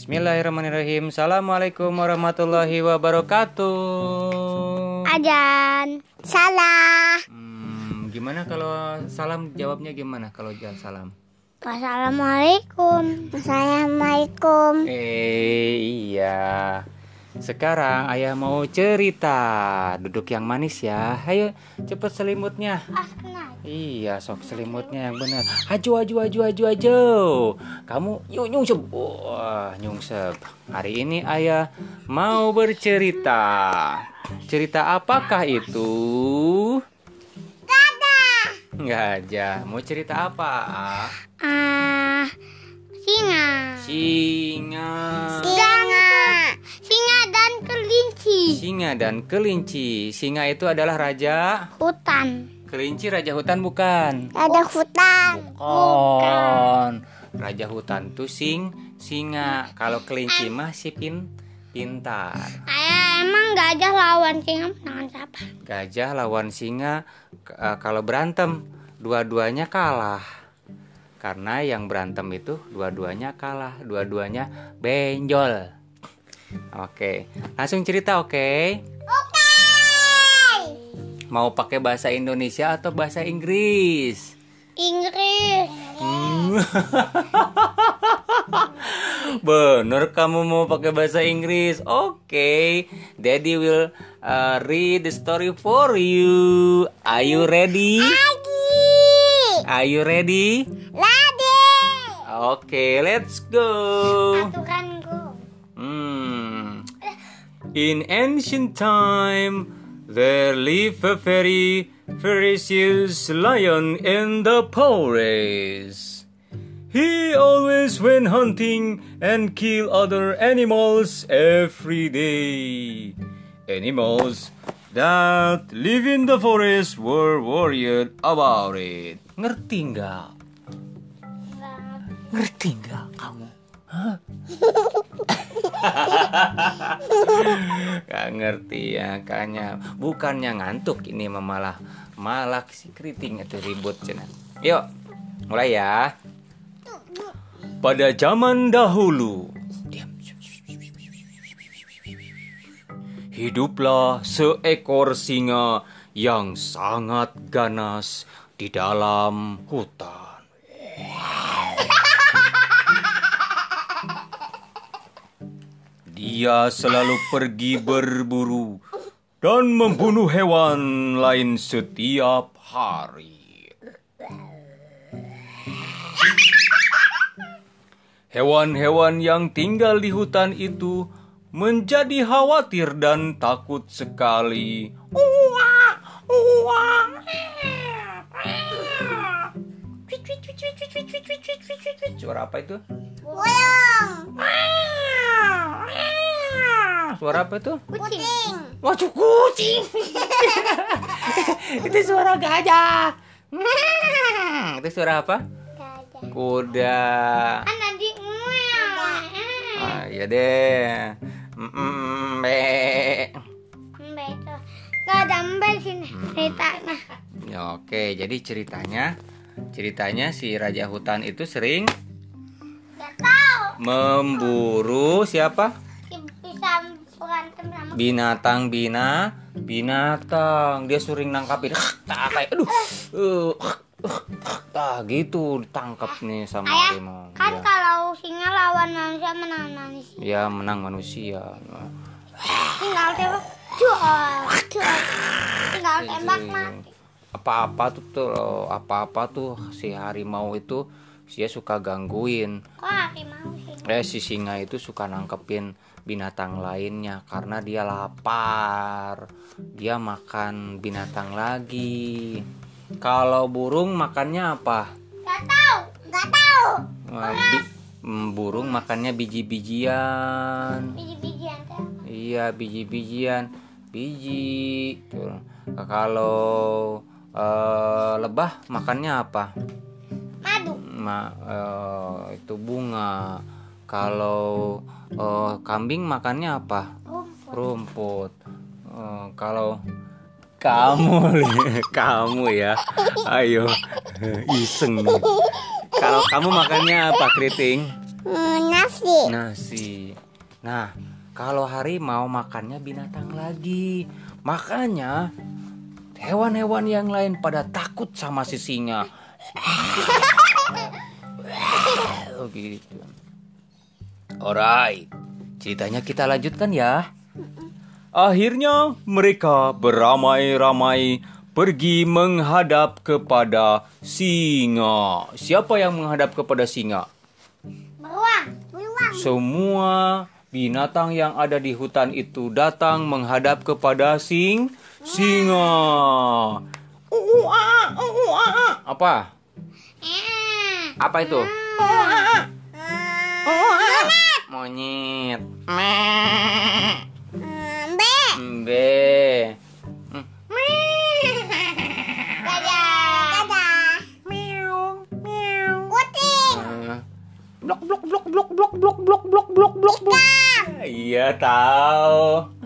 Bismillahirrahmanirrahim. Assalamualaikum warahmatullahi wabarakatuh. Ajan. Salah. Hmm, gimana kalau salam jawabnya gimana kalau jawab salam? Wassalamualaikum. Wassalamualaikum. Eh iya. Sekarang ayah mau cerita. Duduk yang manis ya. Ayo cepet selimutnya. Iya, sok selimutnya yang benar. Aju, aju, aju, aju, aju. Kamu yuk nyungsep. Wah, nyungsep. Hari ini ayah mau bercerita. Cerita apakah itu? Nggak aja. Mau cerita apa? Ah, singa. Singa. Singa. Singa dan kelinci. Singa dan kelinci. Singa itu adalah raja. Hutan. Kelinci raja hutan bukan? Ada hutan. Bukan. Raja hutan tuh sing singa. Kalau kelinci mah si pin pintar. Ayah emang gajah lawan singa menangan siapa? Gajah lawan singa eh, kalau berantem dua-duanya kalah. Karena yang berantem itu dua-duanya kalah, dua-duanya benjol. Oke, langsung cerita oke? Oke. Mau pakai bahasa Indonesia atau bahasa Inggris? Inggris. Hmm. Bener kamu mau pakai bahasa Inggris? Oke, Daddy will uh, read the story for you. Are you ready? Are you ready? Lagi. Oke, let's go. Aturanku. Hmm. In ancient time, there lived a very ferocious lion in the forest. He always went hunting and kill other animals every day. Animals that live in the forest were worried about it. Ngerti nggak? Ngerti nggak kamu? Gak ngerti ya kayaknya Bukannya ngantuk ini malah Malah si keriting itu ribut cina Yuk mulai ya Pada zaman dahulu. Hiduplah seekor singa yang sangat ganas di dalam hutan Dia selalu pergi berburu dan membunuh hewan lain setiap hari. Hewan-hewan yang tinggal di hutan itu menjadi khawatir dan takut sekali. Uah, Suara apa itu? Boyong. Suara apa itu? Kucing. Wah, kucing. itu suara gajah. Itu suara apa? Gajah. Kuda. Kan tadi. Ah, iya deh. Mm, be. Mbak itu. Gak ada mbak sini ceritanya. Ya, Oke, jadi ceritanya ceritanya si raja hutan itu sering memburu siapa? Binatang bina binatang. Dia sering nangkapin. Tak kayak aduh. Uh, Tah gitu ditangkap nih sama Ayah, harimau. kan Ya. kalau singa lawan manusia menang manusia. Ya menang manusia. Tinggal tembak. Jual. Jual. Tinggal tembak mati. Apa-apa tuh tuh apa-apa tuh si harimau itu dia suka gangguin. Kok harimau sih? Eh si singa itu suka nangkepin binatang lainnya karena dia lapar. Dia makan binatang lagi. Kalau burung makannya apa? Gak tahu. Gak tahu. Wah, bi- mm, burung makannya biji-bijian. Biji-bijian. Iya, biji-bijian. Biji. Kalau eh, lebah makannya apa? Madu. Ma, eh, itu bunga. Kalau eh, kambing makannya apa? Rumput. Rumput. Eh, kalau kamu, kamu ya, ayo iseng. Kalau kamu makannya apa, keriting? Hmm, nasi. Nasi. Nasi. Nah, kalau harimau makannya binatang lagi. Makanya hewan-hewan yang lain pada takut sama si singa. Oh gitu. Alright, ceritanya kita lanjutkan ya. Akhirnya mereka beramai-ramai pergi menghadap kepada singa. Siapa yang menghadap kepada singa? Beruang. Beruang. Semua binatang yang ada di hutan itu datang menghadap kepada sing singa. Uua, uua. Apa? Eh. Apa itu? Eh. Monyet. Eh, B. Mbe. Hmm. Gajah. Gajah. Meong, meong. Kucing. Eh, Blok blok blok blok blok blok blok blok blok blok blok. Iya tahu.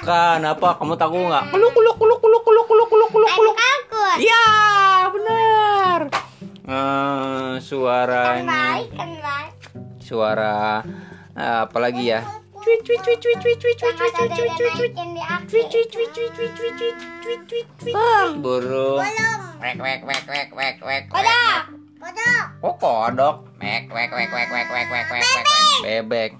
Bukan apa? Kamu tahu nggak? Kuluk kuluk kuluk kuluk kuluk kuluk kuluk kuluk kuluk. Iya benar. Eh, suaranya Baik kan baik. suara eh, apa lagi ya? Cuit cuit cuit cuit cuit cuit cuit cuit cuit cuit cuit cuit. Cuit cuit cuit cuit cuit cuit cuit cuit cuit. Burung. Wek wek wek wek wek wek. Kodok. Kodok. Oh kodok. Wek wek wek wek wek wek wek wek wek. Bebek.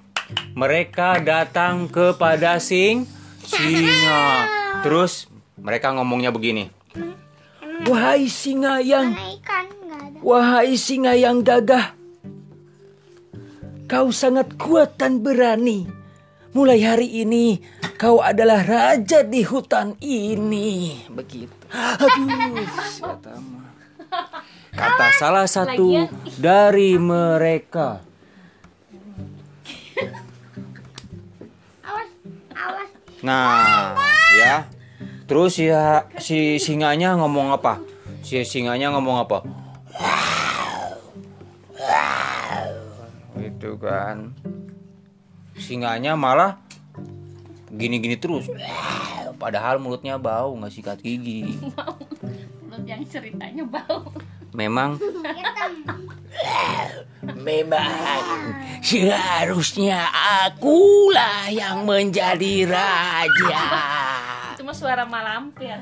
Mereka datang kepada sing singa. Terus mereka ngomongnya begini. Wahai singa yang. Wahai singa yang gagah, kau sangat kuat dan berani. Mulai hari ini, kau adalah raja di hutan ini. Begitu. Aduh, kata. Kata salah satu dari mereka. Nah, ya. Terus ya si singanya ngomong apa? Si singanya ngomong apa? Gitu kan. Singanya malah gini-gini terus. Padahal mulutnya bau nggak sikat gigi. Mulut yang ceritanya bau. Memang. Memang seharusnya akulah yang menjadi raja. Cuma suara malampir.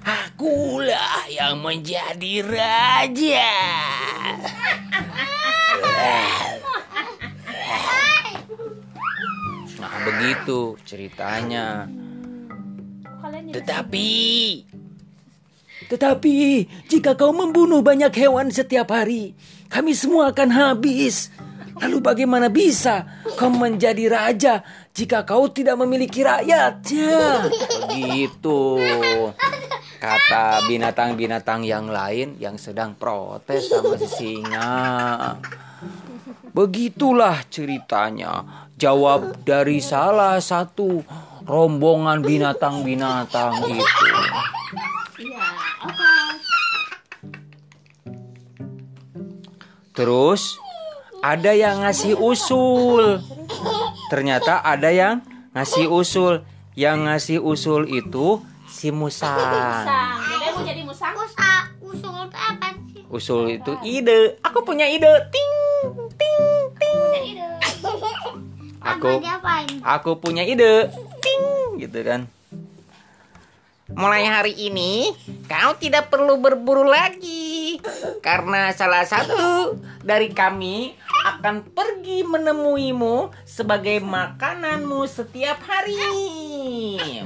Akulah yang menjadi raja. Nah, begitu ceritanya. Kalian ya? Tetapi Tetapi jika kau membunuh banyak hewan setiap hari, kami semua akan habis. Lalu bagaimana bisa kau menjadi raja jika kau tidak memiliki rakyatnya? Begitu. Kata binatang-binatang yang lain yang sedang protes sama si singa. Begitulah ceritanya. Jawab dari salah satu rombongan binatang-binatang itu. Iya, oke. Terus ada yang ngasih usul. Ternyata ada yang ngasih usul. Yang ngasih usul itu si Musang. Musang. Dede mau jadi musang? Usa. Usul itu apa sih? Usul itu ide. Aku punya ide. Ting ting ting. Aku aku punya ide. Ting gitu kan. Mulai hari ini, kau tidak perlu berburu lagi. Karena salah satu dari kami akan pergi menemuimu sebagai makananmu setiap hari.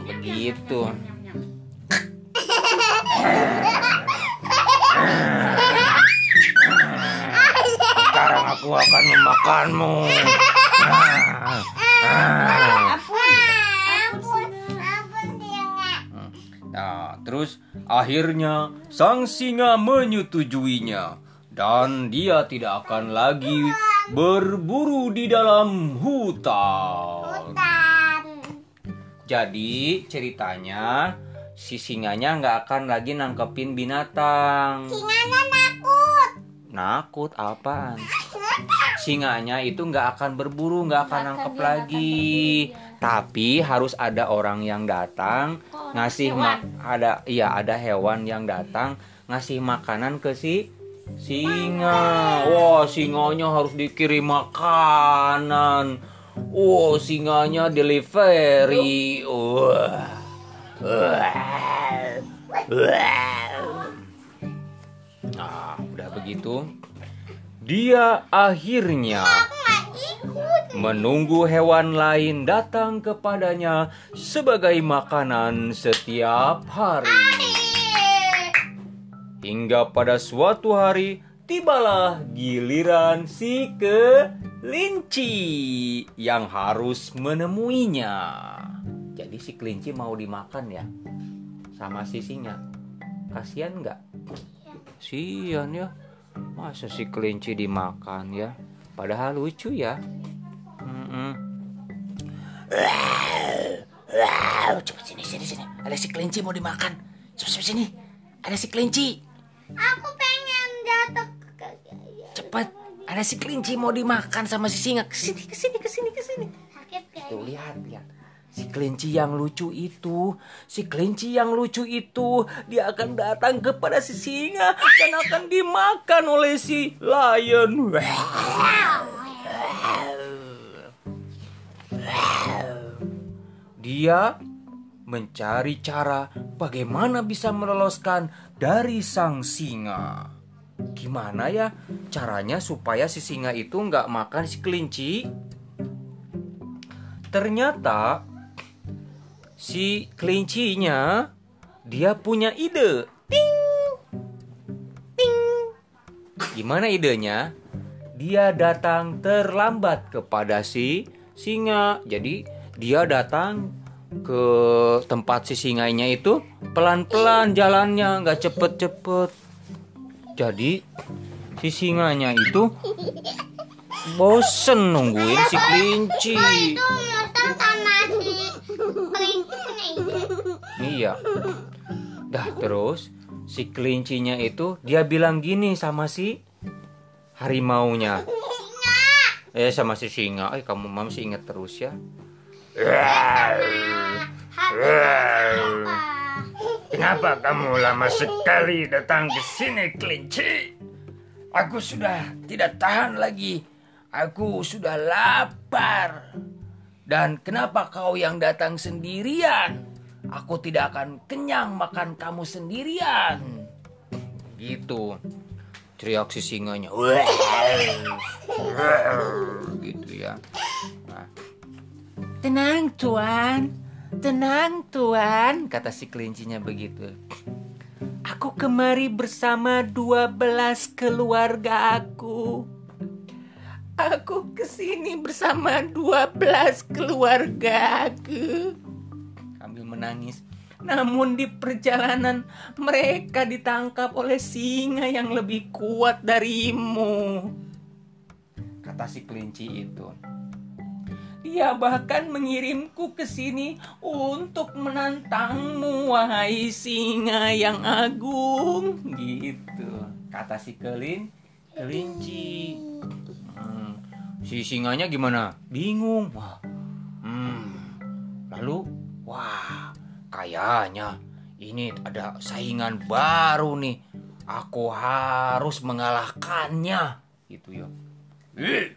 Begitu. Sekarang aku akan memakanmu. Nah, terus akhirnya sang singa menyetujuinya dan dia tidak akan lagi berburu di dalam hutan. Hutan. Jadi ceritanya si singanya nggak akan lagi nangkepin binatang. Singanya takut. Nakut apaan? Singanya itu nggak akan berburu, nggak akan nangkep lagi. Tapi harus ada orang yang datang ngasih ma- ada iya ada hewan yang datang ngasih makanan ke si Singa. Wah, singanya harus dikirim makanan. Oh, singanya delivery. Wah. Nah, udah begitu. Dia akhirnya menunggu hewan lain datang kepadanya sebagai makanan setiap hari. Hingga pada suatu hari tibalah giliran si kelinci yang harus menemuinya. Jadi si kelinci mau dimakan ya sama si singa. Kasian nggak? Sian ya. Masa si kelinci dimakan ya? Padahal lucu ya. Mm-mm. Wow, cepet sini sini sini. Ada si kelinci mau dimakan. Cepet cepet sini. Ada si kelinci. Aku pengen jatuh ke kaki ayah. Cepet. Ada si kelinci mau dimakan sama si singa. Ke sini ke sini ke sini ke sini. Sakit Tuh lihat lihat. Si kelinci yang lucu itu, si kelinci yang lucu itu, dia akan datang kepada si singa dan akan dimakan oleh si lion. Dia mencari cara bagaimana bisa meloloskan dari sang singa. Gimana ya caranya supaya si singa itu nggak makan si kelinci? Ternyata si kelincinya dia punya ide. Ting, ting. Gimana idenya? Dia datang terlambat kepada si singa. Jadi dia datang ke tempat si singanya itu pelan-pelan jalannya, nggak cepet-cepet. Jadi si singanya itu bosen nungguin si kelinci. sama si kelinci. Iya. Dah terus si kelincinya itu dia bilang gini sama si harimaunya. Eh sama si singa. Eh kamu masih ingat terus ya. Apa? Kenapa kamu lama sekali datang ke sini, kelinci? Aku sudah tidak tahan lagi. Aku sudah lapar. Dan kenapa kau yang datang sendirian? Aku tidak akan kenyang makan kamu sendirian. Gitu. Teriak si singanya. Gitu ya. Tenang tuan, tenang tuan, kata si kelincinya begitu. Aku kemari bersama 12 keluarga aku. Aku ke sini bersama 12 keluarga aku. Sambil menangis. Namun di perjalanan mereka ditangkap oleh singa yang lebih kuat darimu. Kata si kelinci itu. Dia bahkan mengirimku ke sini untuk menantangmu, wahai singa yang agung. Gitu, kata si kelin, kelinci. hmm, si singanya gimana? Bingung. Wah. Hmm. Lalu, wah, kayaknya ini ada saingan baru nih. Aku harus mengalahkannya. Gitu ya. Eh,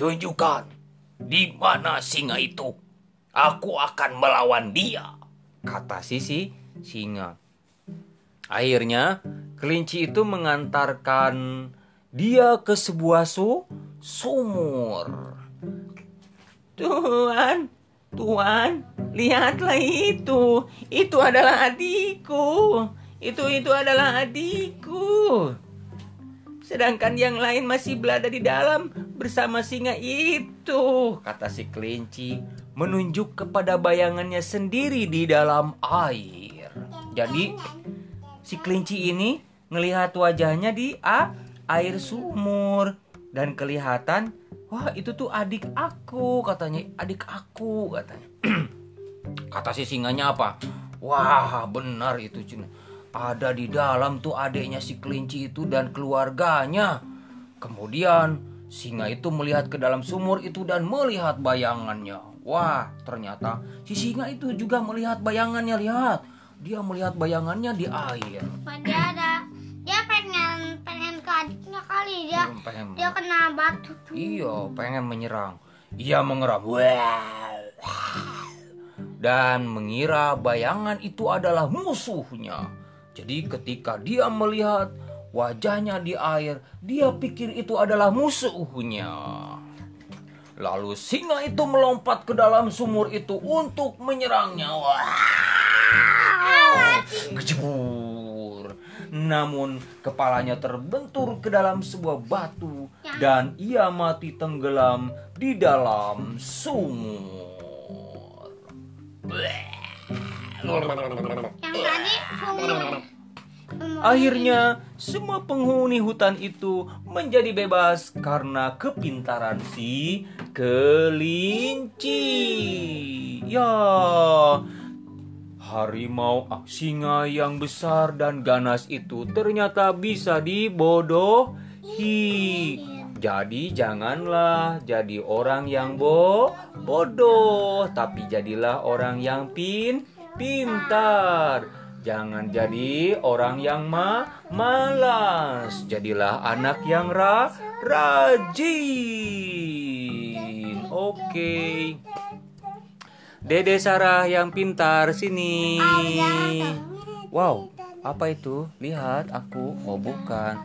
tunjukkan di mana singa itu. Aku akan melawan dia. kata Sisi singa. Akhirnya kelinci itu mengantarkan dia ke sebuah su sumur. Tuan, Tuan, lihatlah itu. Itu adalah adikku. Itu itu adalah adikku. Sedangkan yang lain masih berada di dalam bersama singa itu, kata si kelinci menunjuk kepada bayangannya sendiri di dalam air. Jadi si kelinci ini ngelihat wajahnya di a, air sumur dan kelihatan wah itu tuh adik aku katanya adik aku katanya. Kata si singanya apa? Wah, benar itu Cina. Ada di dalam tuh adiknya si kelinci itu dan keluarganya. Kemudian singa itu melihat ke dalam sumur itu dan melihat bayangannya. Wah, ternyata si singa itu juga melihat bayangannya. Lihat, dia melihat bayangannya di air. Dia ada dia pengen pengen ke adiknya kali dia Hmm, pengen dia kena batu tuh. Iya, pengen menyerang. Ia mengeram. Wah. Dan mengira bayangan itu adalah musuhnya. Jadi ketika dia melihat wajahnya di air, dia pikir itu adalah musuhnya. Lalu singa itu melompat ke dalam sumur itu untuk menyerangnya. Wah. Kejebur. Namun kepalanya terbentur ke dalam sebuah batu dan ia mati tenggelam di dalam sumur. Akhirnya, semua penghuni hutan itu menjadi bebas karena kepintaran si kelinci. Ya, harimau ah, singa yang besar dan ganas itu ternyata bisa dibodohi. Jadi janganlah jadi orang yang bo bodoh, tapi jadilah orang yang pin pintar. Jangan jadi orang yang ma malas. Jadilah anak yang ra rajin. Oke. Dede Sarah yang pintar sini. Wow, apa itu? Lihat aku. Oh, bukan.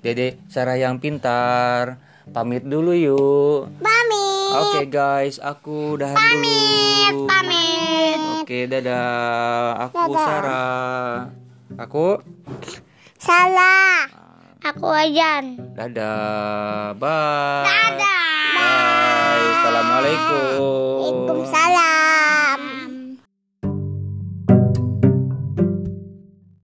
Dede Sarah yang pintar. Pamit dulu yuk. Pamit. Oke guys, aku udahan dulu. Pamit. Oke, dadah. Aku Sarah. Aku Salah. Aku Ajan. dadah. Bye. Dadah. Bye. Assalamualaikum. Waalaikumsalam.